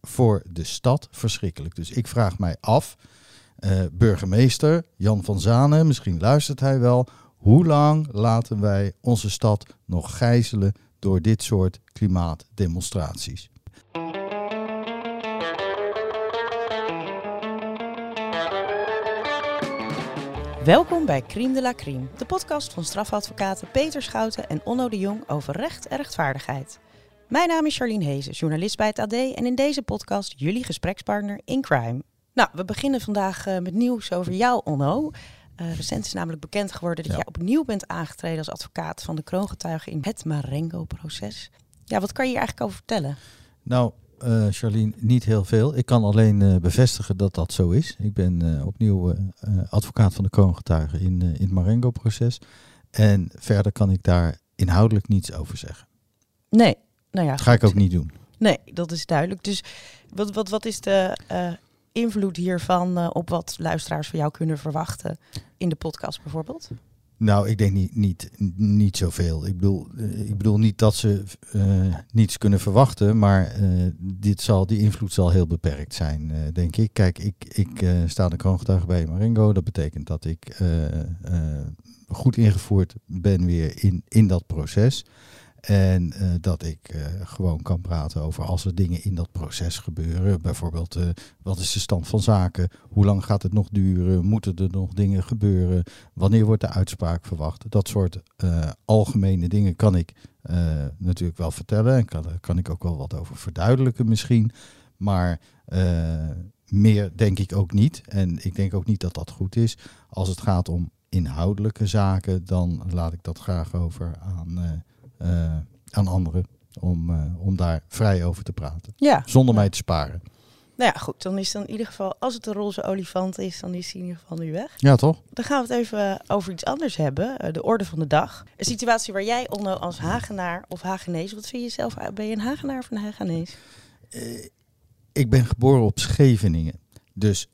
voor de stad verschrikkelijk. Dus ik vraag mij af, eh, burgemeester Jan van Zanen, misschien luistert hij wel, hoe lang laten wij onze stad nog gijzelen door dit soort klimaatdemonstraties? Welkom bij Crime de la Crime, de podcast van strafadvocaten Peter Schouten en Onno de Jong over recht en rechtvaardigheid. Mijn naam is Charlene Hezen, journalist bij het AD en in deze podcast jullie gesprekspartner in crime. Nou, we beginnen vandaag eh, met nieuws over jou, Onno. Eh, recent is namelijk bekend geworden dat Ja. jij opnieuw bent aangetreden als advocaat van de kroongetuigen in het Marengo-proces. Ja, wat kan je hier eigenlijk over vertellen? Nou, eh Charlene, niet heel veel. Ik kan alleen bevestigen dat dat zo is. Ik ben opnieuw advocaat van de kroongetuigen in, in het Marengo-proces. En verder kan ik daar inhoudelijk niets over zeggen. Nee, nou ja. Dat ga ik ook niet doen. Nee, dat is duidelijk. Dus wat, wat, wat is de eh, invloed hiervan eh, op wat luisteraars van jou kunnen verwachten in de podcast bijvoorbeeld? Nou, ik denk niet, niet, niet zoveel. Ik bedoel, eh, ik bedoel niet dat ze niets kunnen verwachten, maar dit zal, die invloed zal heel beperkt zijn, denk ik. Kijk, ik, ik sta de kroongetuige bij Marengo. Dat betekent dat ik goed ingevoerd ben weer in, in dat proces. En eh, dat ik eh, gewoon kan praten over als er dingen in dat proces gebeuren. Bijvoorbeeld, eh, wat is de stand van zaken? Hoe lang gaat het nog duren? Moeten er nog dingen gebeuren? Wanneer wordt de uitspraak verwacht? Dat soort algemene dingen kan ik natuurlijk wel vertellen. En kan, kan ik ook wel wat over verduidelijken misschien. Maar meer denk ik ook niet. En ik denk ook niet dat dat goed is. Als het gaat om inhoudelijke zaken, dan laat ik dat graag over aan, aan anderen. Om, eh, om daar vrij over te praten. Ja. Zonder mij te sparen. Nou ja, goed. Dan is dan in ieder geval, als het een roze olifant is, dan is hij in ieder geval nu weg. Ja, toch? Dan gaan we het even over iets anders hebben. eh, de orde van de dag. Een situatie waar jij, Onno, als Hagenaar of Hagenees, wat vind je zelf? Ben je een Hagenaar of een Hagenees? Eh, ik ben geboren op Scheveningen. Dus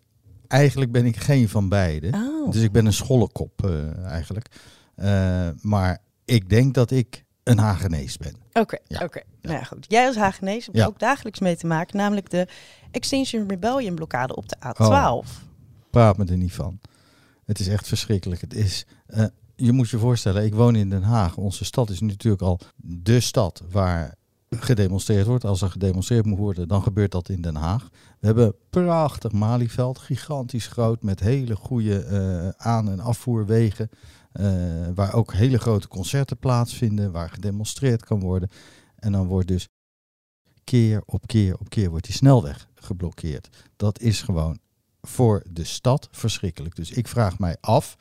eigenlijk ben ik geen van beide. Oh. Dus ik ben een schollenkop eh, eigenlijk. Eh, maar ik denk dat ik een Hagenees ben. Oké, Ja. oké. Nou ja, goed. Jij als Hagenees hebt Ja. ook dagelijks mee te maken, namelijk de Extinction Rebellion blokkade op de A12. Oh. Praat me er niet van. Het is echt verschrikkelijk. Het is, eh, je moet je voorstellen, ik woon in Den Haag. Onze stad is natuurlijk al de stad waar gedemonstreerd wordt. Als er gedemonstreerd moet worden, dan gebeurt dat in Den Haag. We hebben een prachtig Malieveld, gigantisch groot, met hele goede eh, aan- en afvoerwegen. Eh, waar ook hele grote concerten plaatsvinden, waar gedemonstreerd kan worden. En dan wordt dus keer op keer op keer wordt die snelweg geblokkeerd. Dat is gewoon voor de stad verschrikkelijk. Dus ik vraag mij af,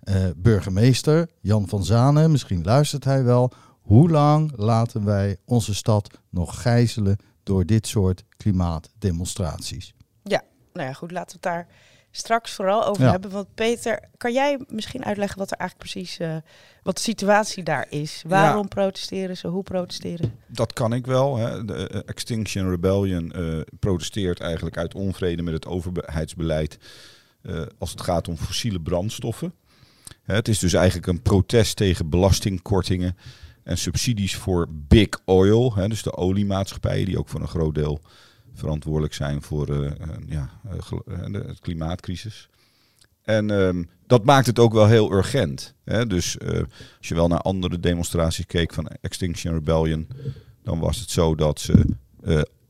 eh, burgemeester Jan van Zanen, misschien luistert hij wel, hoe lang laten wij onze stad nog gijzelen door dit soort klimaatdemonstraties? Nou ja, goed, laten we daar straks vooral over Ja. hebben. Want Peter, kan jij misschien uitleggen wat er eigenlijk precies, eh, wat de situatie daar is? Waarom protesteren ze? Hoe protesteren? Dat kan ik wel. Hè. De eh, Extinction Rebellion eh, protesteert eigenlijk uit onvrede met het overheidsbeleid eh, als het gaat om fossiele brandstoffen. Hè, het is dus eigenlijk een protest tegen belastingkortingen en subsidies voor big oil. Hè, dus de oliemaatschappijen die ook voor een groot deel verantwoordelijk zijn voor eh, eh, ja, eh, de het klimaatcrisis. En ehm, dat maakt het ook wel heel urgent. Hè? Dus als je wel naar andere demonstraties keek van Extinction Rebellion, dan was het zo dat ze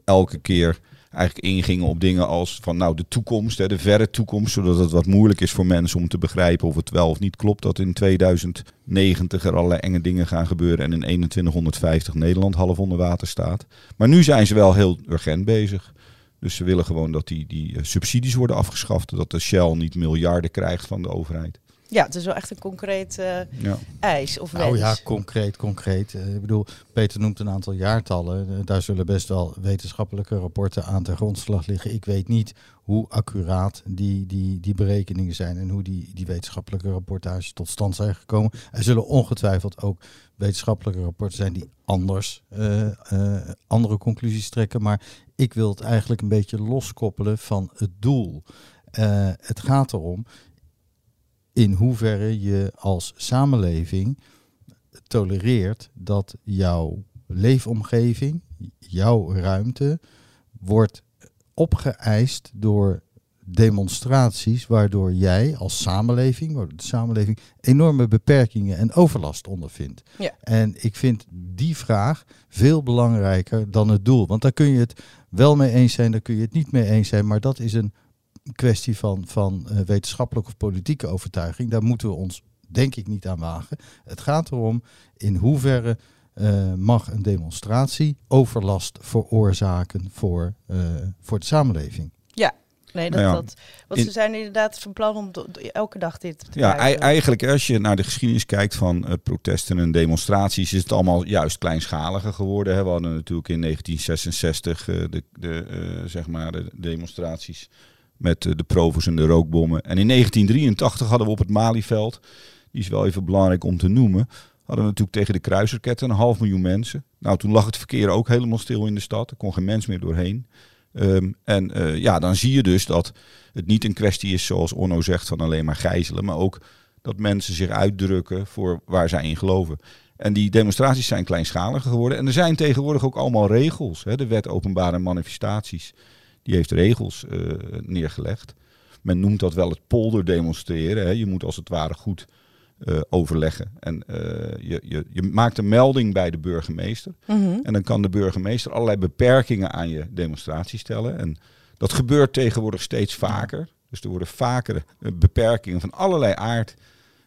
elke keer eigenlijk ingingen op dingen als van nou de toekomst, hè, de verre toekomst, zodat het wat moeilijk is voor mensen om te begrijpen of het wel of niet klopt dat in 2090 er allerlei enge dingen gaan gebeuren en in 2150 Nederland half onder water staat. Maar nu zijn ze wel heel urgent bezig. Dus ze willen gewoon dat die, die eh, subsidies worden afgeschaft, dat de Shell niet miljarden krijgt van de overheid. Ja, het is wel echt een concreet uh, ja. eis of wens. Nou ja, concreet, concreet. Uh, ik bedoel, Peter noemt een aantal jaartallen. Uh, daar zullen best wel wetenschappelijke rapporten aan ten grondslag liggen. Ik weet niet hoe accuraat die, die, die berekeningen zijn en hoe die, die wetenschappelijke rapportages tot stand zijn gekomen. Er zullen ongetwijfeld ook wetenschappelijke rapporten zijn die anders andere conclusies trekken. Maar ik wil het eigenlijk een beetje loskoppelen van het doel. het gaat erom, in hoeverre je als samenleving tolereert dat jouw leefomgeving, jouw ruimte, wordt opgeëist door demonstraties waardoor jij als samenleving, waardoor de samenleving enorme beperkingen en overlast ondervindt. Ja. En ik vind die vraag veel belangrijker dan het doel. Want daar kun je het wel mee eens zijn, daar kun je het niet mee eens zijn, maar dat is een kwestie van, van uh, wetenschappelijke of politieke overtuiging. Daar moeten we ons denk ik niet aan wagen. Het gaat erom in hoeverre uh, mag een demonstratie overlast veroorzaken voor, uh, voor de samenleving. Ja, Nee, dat, nou dat, want ze zijn inderdaad van plan om elke dag dit te Ja, eigenlijk als je naar de geschiedenis kijkt van uh, protesten en demonstraties, is het allemaal juist kleinschaliger geworden. Hè. We hadden natuurlijk in 1966 uh, de, de, uh, zeg maar de demonstraties met eh, de provos en de rookbommen. En in 1983 hadden we op het Malieveld, die is wel even belangrijk om te noemen, hadden we natuurlijk tegen de kruisraketten een half miljoen mensen. Nou, toen lag het verkeer ook helemaal stil in de stad. Er kon geen mens meer doorheen. Um, en uh, ja, dan zie je dus dat het niet een kwestie is, zoals Onno zegt, van alleen maar gijzelen, maar ook dat mensen zich uitdrukken voor waar zij in geloven. En die demonstraties zijn kleinschalig geworden. En er zijn tegenwoordig ook allemaal regels. Hè? De wet openbare manifestaties die heeft regels uh, neergelegd. Men noemt dat wel het polder demonstreren. Hè. Je moet als het ware goed uh, overleggen. En uh, je, je, je, maakt een melding bij de burgemeester. Mm -hmm. En dan kan de burgemeester allerlei beperkingen aan je demonstratie stellen. En dat gebeurt tegenwoordig steeds vaker. Dus er worden vaker beperkingen van allerlei aard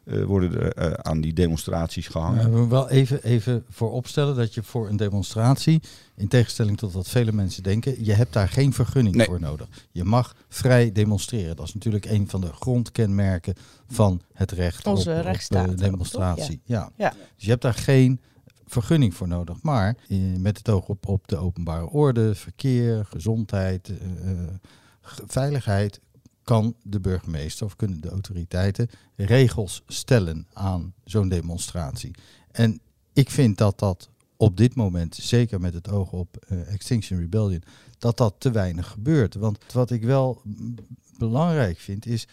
uh, worden er uh, aan die demonstraties gehangen. we wel even, even voor opstellen dat je voor een demonstratie, in tegenstelling tot wat vele mensen denken, je hebt daar geen vergunning nee. voor nodig. Je mag vrij demonstreren. Dat is natuurlijk een van de grondkenmerken van het recht Onze op, rechtsstaat, op demonstratie. Ja. Ja. ja. Dus je hebt daar geen vergunning voor nodig. Maar met het oog op, op de openbare orde, verkeer, gezondheid, uh, veiligheid kan de burgemeester of kunnen de autoriteiten regels stellen aan zo'n demonstratie. En ik vind dat dat op dit moment, zeker met het oog op uh, Extinction Rebellion, dat dat te weinig gebeurt. Want wat ik wel belangrijk vind is,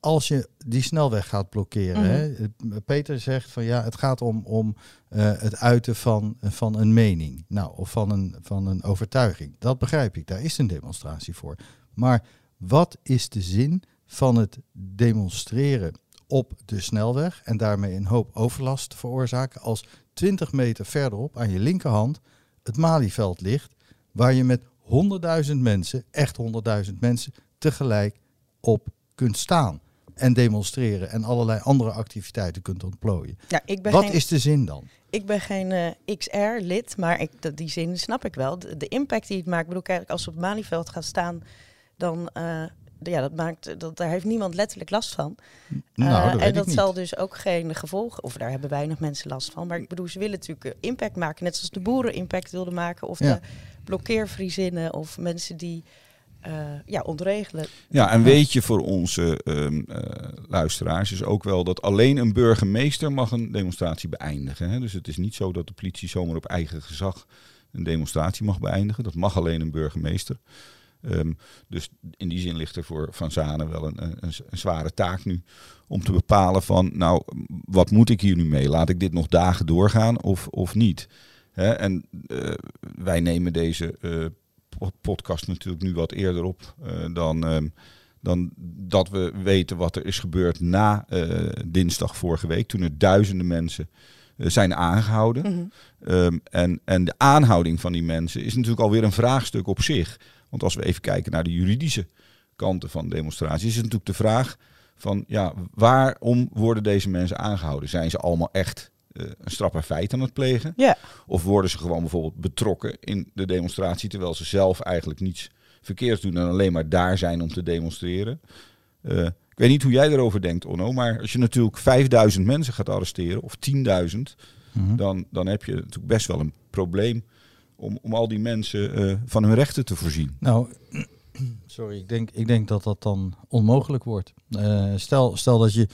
als je die snelweg gaat blokkeren. Mm -hmm. hè? Peter zegt van ja, het gaat om, om uh, het uiten van, van een mening. Nou, of van een, van een overtuiging. Dat begrijp ik, daar is een demonstratie voor. Maar wat is de zin van het demonstreren op de snelweg en daarmee een hoop overlast veroorzaken als 20 meter verderop aan je linkerhand het Malieveld ligt, waar je met 100.000 mensen, echt 100.000 mensen, tegelijk op kunt staan en demonstreren en allerlei andere activiteiten kunt ontplooien. Ja, ik ben Wat is de zin dan? Ik ben geen uh, eh, XR-lid, maar ik, die zin snap ik wel. De, de, impact die het maakt, ik bedoel, kijk, als we op het Malieveld gaan staan dan uh, ja, dat maakt, dat, daar heeft niemand letterlijk last van. Nou, dat uh, en dat zal dus ook geen gevolgen, of daar hebben weinig mensen last van. Maar ik bedoel, ze willen natuurlijk impact maken, net zoals de boeren impact wilden maken, of ja. de blokkeervriezinnen, of mensen die uh, ja, ontregelen. Ja, en weet je voor onze um, uh, luisteraars is ook wel dat alleen een burgemeester mag een demonstratie beëindigen. Hè? Dus het is niet zo dat de politie zomaar op eigen gezag een demonstratie mag beëindigen. Dat mag alleen een burgemeester. Um, dus in die zin ligt er voor Van Zanen wel een, een, een, zware taak nu om te bepalen van, nou, wat moet ik hier nu mee? Laat ik dit nog dagen doorgaan of, of niet? En uh, wij nemen deze uh, podcast natuurlijk nu wat eerder op uh, dan, um, dan dat we weten wat er is gebeurd na dinsdag vorige week, toen er duizenden mensen zijn aangehouden. Mm -hmm. um, en, en de aanhouding van die mensen is natuurlijk alweer een vraagstuk op zich. Want als we even kijken naar de juridische kanten van demonstraties, is het natuurlijk de vraag van ja, waarom worden deze mensen aangehouden? Zijn ze allemaal echt uh, een strafbaar feit aan het plegen? Ja. Of worden ze gewoon bijvoorbeeld betrokken in de demonstratie terwijl ze zelf eigenlijk niets verkeerds doen en alleen maar daar zijn om te demonstreren? Uh, Ik weet niet hoe jij erover denkt, Onno, maar als je natuurlijk 5000 mensen gaat arresteren of 10.000, Mhm. dan, dan heb je natuurlijk best wel een probleem om, om al die mensen eh, van hun rechten te voorzien. Nou, sorry, ik denk, ik denk dat dat dan onmogelijk wordt. Eh, stel, stel dat je,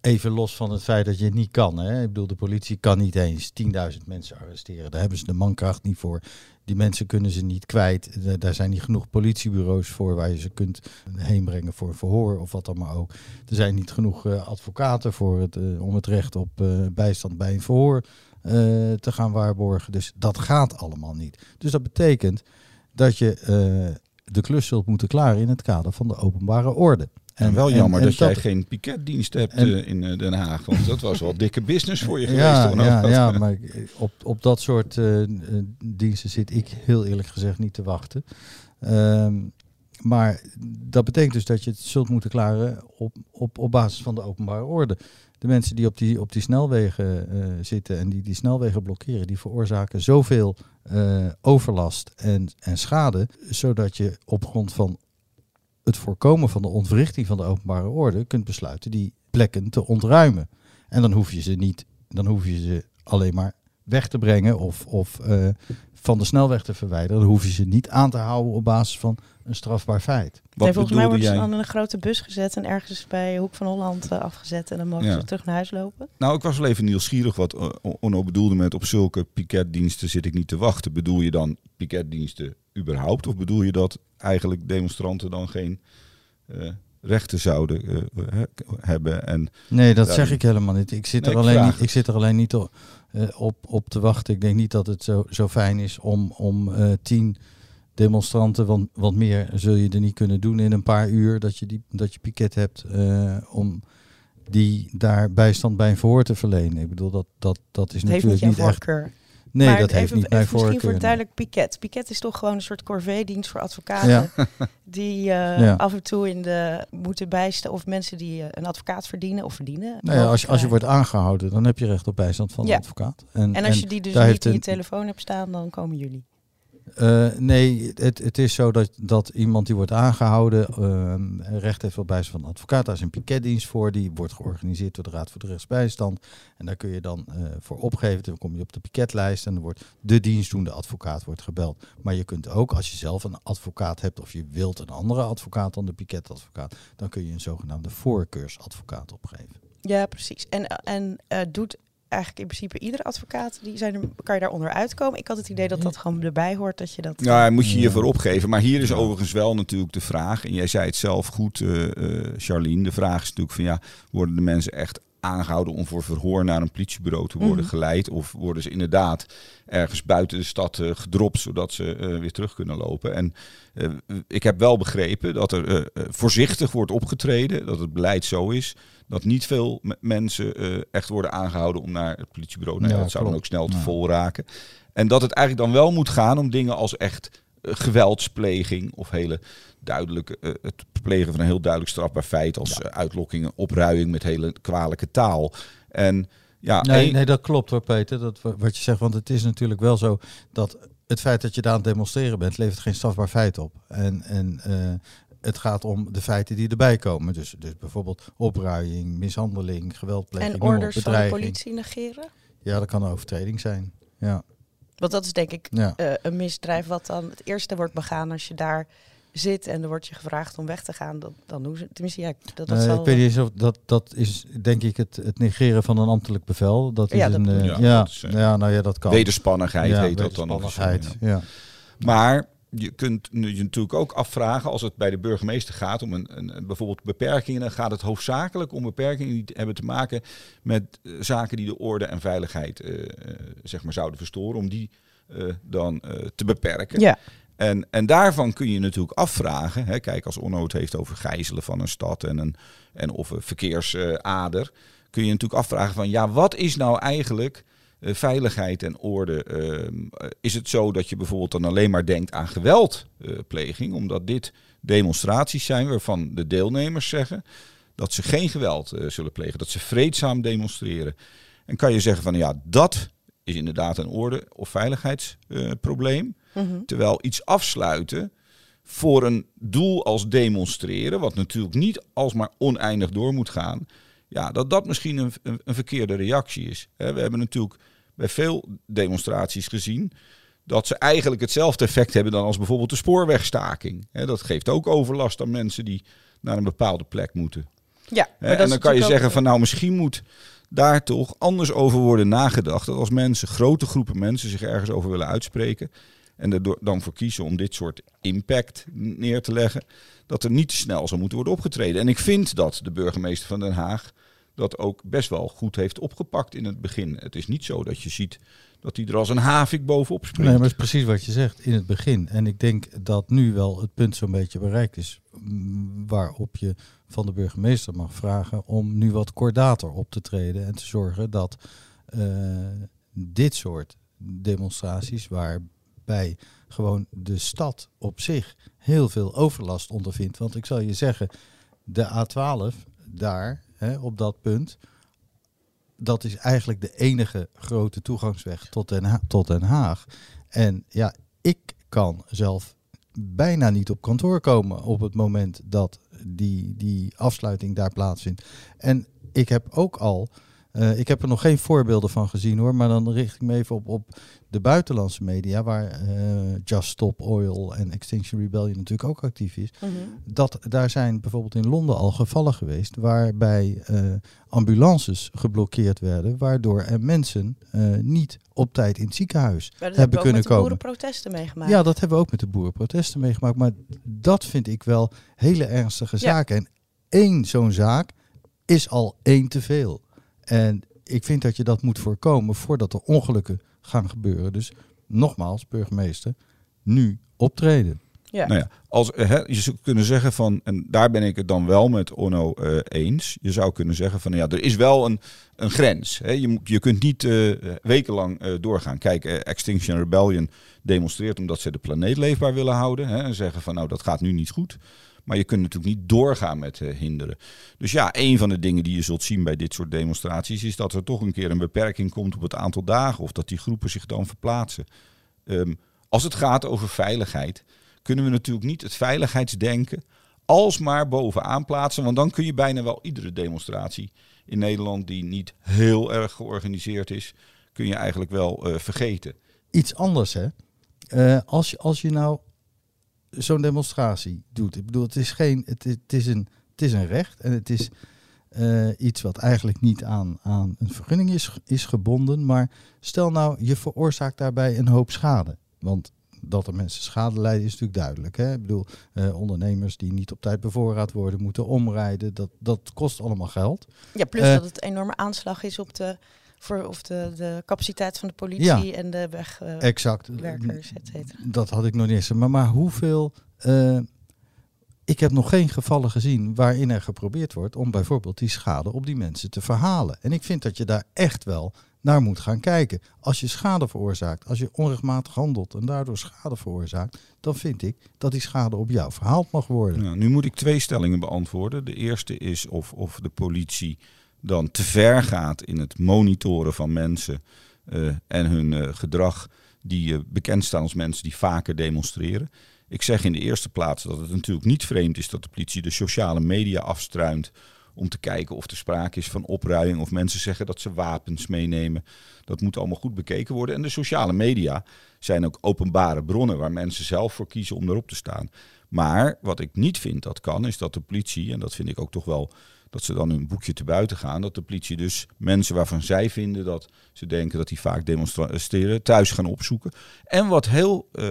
even los van het feit dat je het niet kan. Hè? Ik bedoel, de politie kan niet eens 10.000 mensen arresteren. Daar hebben ze de mankracht niet voor. Die mensen kunnen ze niet kwijt. Da- Daar zijn niet genoeg politiebureaus voor waar je ze kunt heen brengen voor verhoor of wat dan maar ook. Er zijn niet genoeg eh, advocaten voor het, eh, om het recht op eh, bijstand bij een verhoor eh, te gaan waarborgen. Dus dat gaat allemaal niet. Dus dat betekent dat je eh, de klus zult moeten klaren in het kader van de openbare orde. En, wel jammer en dat, jij geen piketdienst hebt eh, in eh, Den Haag, want dat was wel dikke business voor je geweest. ja, ja, ja, maar op, op dat soort eh, eh, diensten zit ik heel eerlijk gezegd niet te wachten. Ehm, maar dat betekent dus dat je het zult moeten klaren op, op, op basis van de openbare orde. De mensen die op die, op die snelwegen eh, zitten en die die snelwegen blokkeren, die veroorzaken zoveel eh, overlast en, en schade, zodat je op grond van het voorkomen van de ontwrichting van de openbare orde kunt besluiten die plekken te ontruimen. En dan hoef je ze niet, dan hoef je ze alleen maar weg te brengen of, of eh, van de snelweg te verwijderen. Dan hoef je ze niet aan te houden op basis van een strafbaar feit. Wat Nee, volgens mij wordt ze dan in een grote bus gezet en ergens bij Hoek van Holland eh, afgezet. En dan mogen Ja. ze terug naar huis lopen. Nou, ik was wel even nieuwsgierig wat eh, Onno bedoelde met op zulke piketdiensten zit ik niet te wachten. Bedoel je dan piketdiensten überhaupt? Of bedoel je dat eigenlijk demonstranten dan geen eh, rechten zouden eh, he- hebben? En Nee, dat zeg ik helemaal niet. Ik zit, Nee, er, ik alleen niet, ik zit er alleen niet op, eh, op, op te wachten. Ik denk niet dat het zo, zo fijn is om, om eh, tien demonstranten, want, want meer zul je er niet kunnen doen in een paar uur, dat je, die, dat je piket hebt, eh, om die daar bijstand bij een verhoor te verlenen. Ik bedoel, dat, dat, dat is Het heeft niet natuurlijk niet echt... voorkeur. Nee, maar dat heeft even, niet mijn even Misschien voor voorkeur. duidelijk piket. Piket is toch gewoon een soort corvée-dienst voor advocaten. Ja. Die eh, Ja. af en toe in de moeten bijstaan. Of mensen die eh, een advocaat verdienen of verdienen. Nou ja, als, je, als je wordt aangehouden, dan heb je recht op bijstand van de advocaat. krijgen. En als je die dus niet in je telefoon hebt staan, dan komen jullie. Eh, nee, het, het is zo dat, dat iemand die wordt aangehouden ehm, recht heeft op bijstand van een advocaat. Daar is een piketdienst voor, die wordt georganiseerd door de Raad voor de Rechtsbijstand. En daar kun je dan eh, voor opgeven. Dan kom je op de piketlijst en dan wordt de dienstdoende advocaat wordt gebeld. Maar je kunt ook, als je zelf een advocaat hebt of je wilt een andere advocaat dan de piketadvocaat, dan kun je een zogenaamde voorkeursadvocaat opgeven. Ja, precies. En, en eh, doet eigenlijk in principe iedere advocaat, die zijn er, kan je daaronder uitkomen? Ik had het idee dat dat gewoon erbij hoort, dat je dat... Ja, hij moet je Ja. hiervoor opgeven. Maar hier is overigens wel natuurlijk de vraag. En jij zei het zelf goed, eh eh, Charlene. De vraag is natuurlijk van ja, worden de mensen echt aangehouden om voor verhoor naar een politiebureau te worden Mhm. geleid? Of worden ze inderdaad ergens buiten de stad eh, gedropt, zodat ze eh, weer terug kunnen lopen? En eh, ik heb wel begrepen dat er voorzichtig wordt opgetreden, dat het beleid zo is. Dat niet veel mensen echt worden aangehouden om naar het politiebureau. Nou, ja, dat zou dan ook snel te Ja. vol raken. En dat het eigenlijk dan wel moet gaan om dingen als echt geweldspleging of hele duidelijke, eh, het plegen van een heel duidelijk strafbaar feit als eh, uitlokking opruiing met hele kwalijke taal. En ja, Nee, nee, dat klopt hoor, Peter. Dat, wa- wat je zegt, want het is natuurlijk wel zo dat het feit dat je daar aan het demonstreren bent, levert geen strafbaar feit op. En, en eh, het gaat om de feiten die erbij komen. Dus, dus bijvoorbeeld opruiing, mishandeling, geweldpleging, en op, orders van de politie negeren? Ja, dat kan een overtreding zijn. Ja, Want dat is denk ik ja. eh, een misdrijf wat dan het eerste wordt begaan als je daar zit en er wordt je gevraagd om weg te gaan. Dat, dan doen ze, tenminste, ja, dat, dat Eh, zal... ik weet niet eens of dat, dat is denk ik het, het negeren van een ambtelijk bevel. Dat is Ja, dat een, eh, ja, Ja, ja, dat is, eh, nou ja, dat kan. wederspannigheid ja, heet dat dan. wederspannigheid, ja. Ja. Maar je kunt nu je natuurlijk ook afvragen als het bij de burgemeester gaat om een, een, bijvoorbeeld beperkingen, dan gaat het hoofdzakelijk om beperkingen die hebben te maken met eh, zaken die de orde en veiligheid eh, eh, zeg maar zouden verstoren, om die dan te beperken. Ja, En, en daarvan kun je natuurlijk afvragen. Hè, kijk, als Onno het heeft over gijzelen van een stad en, een, en of een verkeersader. kun je natuurlijk afvragen van ja, wat is nou eigenlijk eh, veiligheid en orde? Ehm, eh, is het zo dat je bijvoorbeeld dan alleen maar denkt aan geweldpleging, omdat dit demonstraties zijn waarvan de deelnemers zeggen dat ze geen geweld eh, zullen plegen, dat ze vreedzaam demonstreren. En kan je zeggen van ja, dat is inderdaad een orde- of veiligheidsprobleem. mhm. Terwijl iets afsluiten voor een doel als demonstreren, wat natuurlijk niet alsmaar oneindig door moet gaan, ja, dat dat misschien een, een, een verkeerde reactie is. we hebben natuurlijk bij veel demonstraties gezien dat ze eigenlijk hetzelfde effect hebben dan als bijvoorbeeld de spoorwegstaking. dat geeft ook overlast aan mensen die naar een bepaalde plek moeten. Ja, en dan kan je zeggen van nou misschien moet daar toch anders over worden nagedacht. Dat als mensen, grote groepen mensen zich ergens over willen uitspreken en er dan voor kiezen om dit soort impact neer te leggen, dat er niet te snel zou moeten worden opgetreden. En ik vind dat de burgemeester van Den Haag dat ook best wel goed heeft opgepakt in het begin. Het is niet zo dat je ziet dat hij er als een havik bovenop springt. Nee, maar het is precies wat je zegt in het begin. En ik denk dat nu wel het punt zo'n beetje bereikt is mm, waarop je van de burgemeester mag vragen om nu wat kordater op te treden en te zorgen dat uh, dit soort demonstraties waarbij gewoon de stad op zich heel veel overlast ondervindt. Want ik zal je zeggen, de A12 daar hè, op dat punt, dat is eigenlijk de enige grote toegangsweg tot Den, tot Den Haag. En ja, ik kan zelf bijna niet op kantoor komen op het moment dat die, die afsluiting daar plaatsvindt. En ik heb ook al uh, ik heb er nog geen voorbeelden van gezien hoor, maar dan richt ik me even op, op de buitenlandse media, waar uh, Just Stop Oil en Extinction Rebellion natuurlijk ook actief is. Mhm. dat, daar zijn bijvoorbeeld in Londen al gevallen geweest waarbij uh, ambulances geblokkeerd werden, waardoor er mensen niet op tijd in het ziekenhuis hebben, hebben kunnen komen. Dat hebben we met de boerenprotesten meegemaakt. Ja, dat hebben we ook met de boerenprotesten meegemaakt. Maar dat vind ik wel hele ernstige zaken. En één zo'n zaak is al één te veel. En ik vind dat je dat moet voorkomen voordat er ongelukken gaan gebeuren. Dus nogmaals, burgemeester, nu optreden. Ja. Nou ja, als, hè, je zou kunnen zeggen van, en daar ben ik het dan wel met Onno uh, eens. Je zou kunnen zeggen van, ja, er is wel een, een grens. Hè. Je, je kunt niet uh, wekenlang uh, doorgaan. Kijk, Extinction Rebellion demonstreert omdat ze de planeet leefbaar willen houden. Hè, en zeggen van, nou, dat gaat nu niet goed. Maar je kunt natuurlijk niet doorgaan met uh, hinderen. Dus ja, een van de dingen die je zult zien bij dit soort demonstraties is dat er toch een keer een beperking komt op het aantal dagen of dat die groepen zich dan verplaatsen. Um, als het gaat over veiligheid, kunnen we natuurlijk niet het veiligheidsdenken alsmaar bovenaan plaatsen. Want dan kun je bijna wel iedere demonstratie in Nederland die niet heel erg georganiseerd is, kun je eigenlijk wel uh, vergeten. Iets anders hè. Uh, als, als je nou zo'n demonstratie doet. Ik bedoel, het is, geen, het, het, is, een, het is een recht en het is uh, iets wat eigenlijk niet aan, aan een vergunning is, is gebonden. Maar stel nou, je veroorzaakt daarbij een hoop schade. Want dat er mensen schade lijden is natuurlijk duidelijk. Hè? Ik bedoel, uh, ondernemers die niet op tijd bevoorraad worden, moeten omrijden. Dat, dat kost allemaal geld. Ja, plus uh, dat het een enorme aanslag is op de voor of de, de capaciteit van de politie en de wegwerkers, uh, exact. Werkers, Dat had ik nog niet eens. Maar, maar hoeveel. Uh, ik heb nog geen gevallen gezien waarin er geprobeerd wordt om bijvoorbeeld die schade op die mensen te verhalen. En ik vind dat je daar echt wel naar moet gaan kijken. Als je schade veroorzaakt, als je onrechtmatig handelt en daardoor schade veroorzaakt, dan vind ik dat die schade op jou verhaald mag worden. Nou, nu moet ik twee stellingen beantwoorden. De eerste is of, of de politie dan te ver gaat in het monitoren van mensen uh, en hun uh, gedrag die uh, bekend staan als mensen die vaker demonstreren. Ik zeg in de eerste plaats dat het natuurlijk niet vreemd is dat de politie de sociale media afstruint om te kijken of er sprake is van opruiing of mensen zeggen dat ze wapens meenemen. Dat moet allemaal goed bekeken worden. En de sociale media zijn ook openbare bronnen waar mensen zelf voor kiezen om erop te staan. Maar wat ik niet vind dat kan, is dat de politie, en dat vind ik ook toch wel dat ze dan hun boekje te buiten gaan. Dat de politie dus mensen waarvan zij vinden dat ze denken dat die vaak demonstreren, thuis gaan opzoeken. En wat heel uh,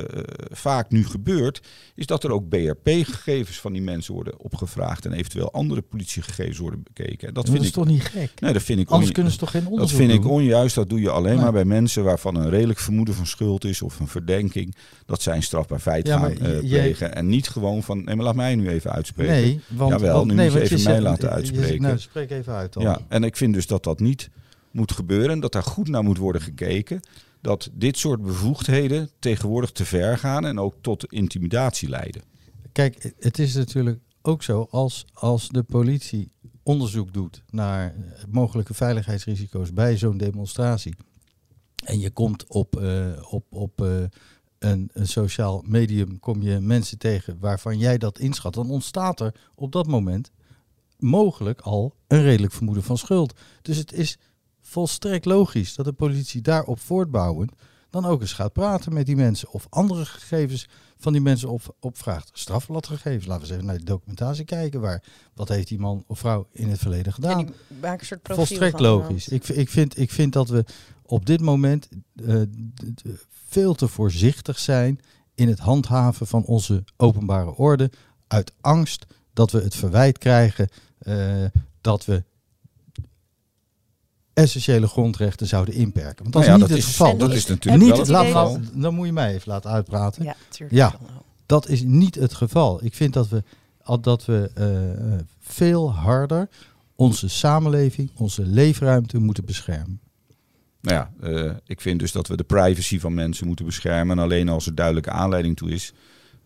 vaak nu gebeurt, is dat er ook BRP-gegevens van die mensen worden opgevraagd en eventueel andere politiegegevens worden bekeken. En dat, vind is ik toch niet gek? Nee, dat vind ik Anders kunnen ze toch geen onderzoek Dat vind ik onjuist. Dat doe je alleen maar bij mensen waarvan een redelijk vermoeden van schuld is of een verdenking. Dat zij een strafbaar feit gaan uh, plegen. En niet gewoon van, nee, maar laat mij nu even uitspreken. Nee, want, Jawel, want, nu nee, moet je even mij laten uitspreken. Nou, spreek even uit dan. Ja, en ik vind dus dat dat niet moet gebeuren. Dat daar goed naar moet worden gekeken. Dat dit soort bevoegdheden tegenwoordig te ver gaan en ook tot intimidatie leiden. Kijk, het is natuurlijk ook zo als, als de politie onderzoek doet naar mogelijke veiligheidsrisico's bij zo'n demonstratie. En je komt op, uh, op, op uh, een, een sociaal medium kom je mensen tegen waarvan jij dat inschat, dan ontstaat er op dat moment mogelijk al een redelijk vermoeden van schuld. Dus het is volstrekt logisch dat de politie daarop voortbouwend dan ook eens gaat praten met die mensen of andere gegevens van die mensen op, opvraagt. Strafbladgegevens, laten we even naar de documentatie kijken. Waar, wat heeft die man of vrouw in het verleden gedaan? Een soort Volstrekt van logisch. Ik, ik, vind, ik vind dat we op dit moment eh, veel te voorzichtig zijn in het handhaven van onze openbare orde. Uit angst dat we het verwijt krijgen eh, dat we essentiële grondrechten zouden inperken. Want dat Nou ja, is niet dat het is- geval. dat is niet- natuurlijk niet, het laat, geval. dan moet je mij even laten uitpraten. Ja. Dat is niet het geval. Ik vind dat we, al dat we eh, eh, veel harder onze samenleving, onze leefruimte moeten beschermen. Nou ja, eh, ik vind dus dat we de privacy van mensen moeten beschermen. En alleen als er duidelijke aanleiding toe is,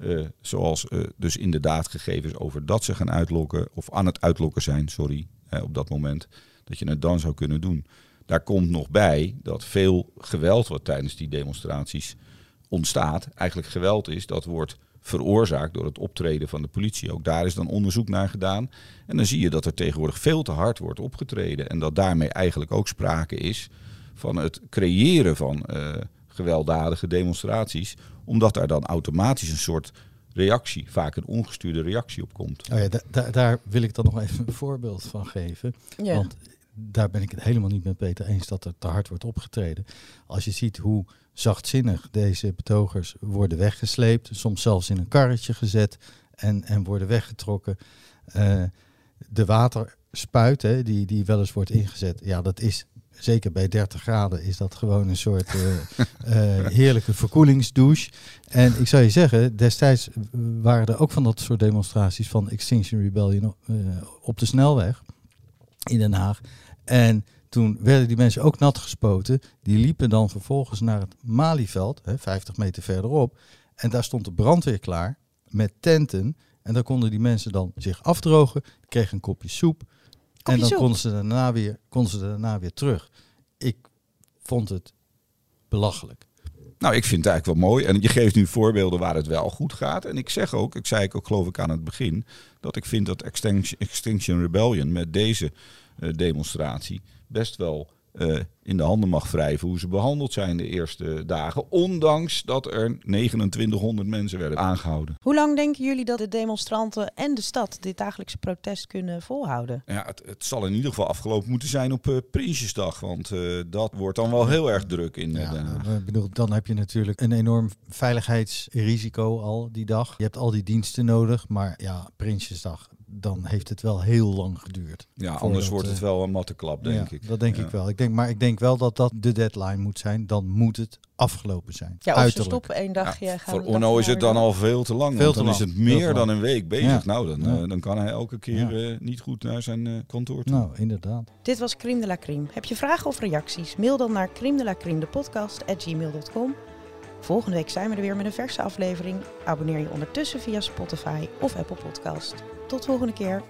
eh, zoals eh, dus inderdaad gegevens over dat ze gaan uitlokken, of aan het uitlokken zijn, sorry, op dat moment, dat je het dan zou kunnen doen. Daar komt nog bij dat veel geweld wat tijdens die demonstraties ontstaat, eigenlijk geweld is dat wordt veroorzaakt door het optreden van de politie. Ook daar is dan onderzoek naar gedaan. En dan zie je dat er tegenwoordig veel te hard wordt opgetreden. En dat daarmee eigenlijk ook sprake is van het creëren van eh, gewelddadige demonstraties. Omdat daar dan automatisch een soort reactie, vaak een ongestuurde reactie op komt. Oh ja, da- da- daar wil ik dan nog even een voorbeeld van geven. Ja. Want daar ben ik het helemaal niet met Peter eens dat er te hard wordt opgetreden. Als je ziet hoe zachtzinnig deze betogers worden weggesleept, soms zelfs in een karretje gezet en, en worden weggetrokken. Eh, de waterspuit, hè, die, die wel eens wordt ingezet, ja, dat is zeker bij 30 graden is dat gewoon een soort eh, eh, heerlijke verkoelingsdouche. En ik zou je zeggen, destijds waren er ook van dat soort demonstraties van Extinction Rebellion eh, op de snelweg in Den Haag. En toen werden die mensen ook nat gespoten. Die liepen dan vervolgens naar het Malieveld, hè, 50 meter verderop. En daar stond de brandweer klaar met tenten. En daar konden die mensen dan zich afdrogen, kregen een kopje soep. En dan konden ze, daarna weer, konden ze daarna weer terug. Ik vond het belachelijk. Nou, ik vind het eigenlijk wel mooi. En je geeft nu voorbeelden waar het wel goed gaat. En ik zeg ook, ik zei ik ook geloof ik aan het begin, dat ik vind dat Extinction, Extinction Rebellion met deze eh, demonstratie best wel eh, in de handen mag wrijven hoe ze behandeld zijn de eerste dagen. Ondanks dat er 2900 mensen werden aangehouden. Hoe lang denken jullie dat de demonstranten en de stad dit dagelijkse protest kunnen volhouden? Ja, het, het zal in ieder geval afgelopen moeten zijn op eh, Prinsjesdag. Want eh, dat wordt dan wel heel erg druk in Ja, Den Haag. ik bedoel, dan heb je natuurlijk een enorm veiligheidsrisico al die dag. Je hebt al die diensten nodig, maar ja, Prinsjesdag, dan heeft het wel heel lang geduurd. Ja, anders wordt het eh, wel een matte klap, denk ja, ik. Dat denk Ja. ik wel. Ik denk, maar ik denk wel dat dat de deadline moet zijn. Dan moet het afgelopen zijn. Ja, of ze stoppen één dagje. Ja, gaan voor Onno is het dan al veel te lang. Veel te dan is het meer dan een week bezig. Ja. Nou, dan, Ja. eh, dan kan hij elke keer Ja. eh, niet goed naar zijn eh, kantoor toe. Nou, inderdaad. Dit was Crime de la Crime. Heb je vragen of reacties? Mail dan naar crime de la crime de podcast at gmail.com. Volgende week zijn we er weer met een verse aflevering. Abonneer je ondertussen via Spotify of Apple Podcast. Tot volgende keer.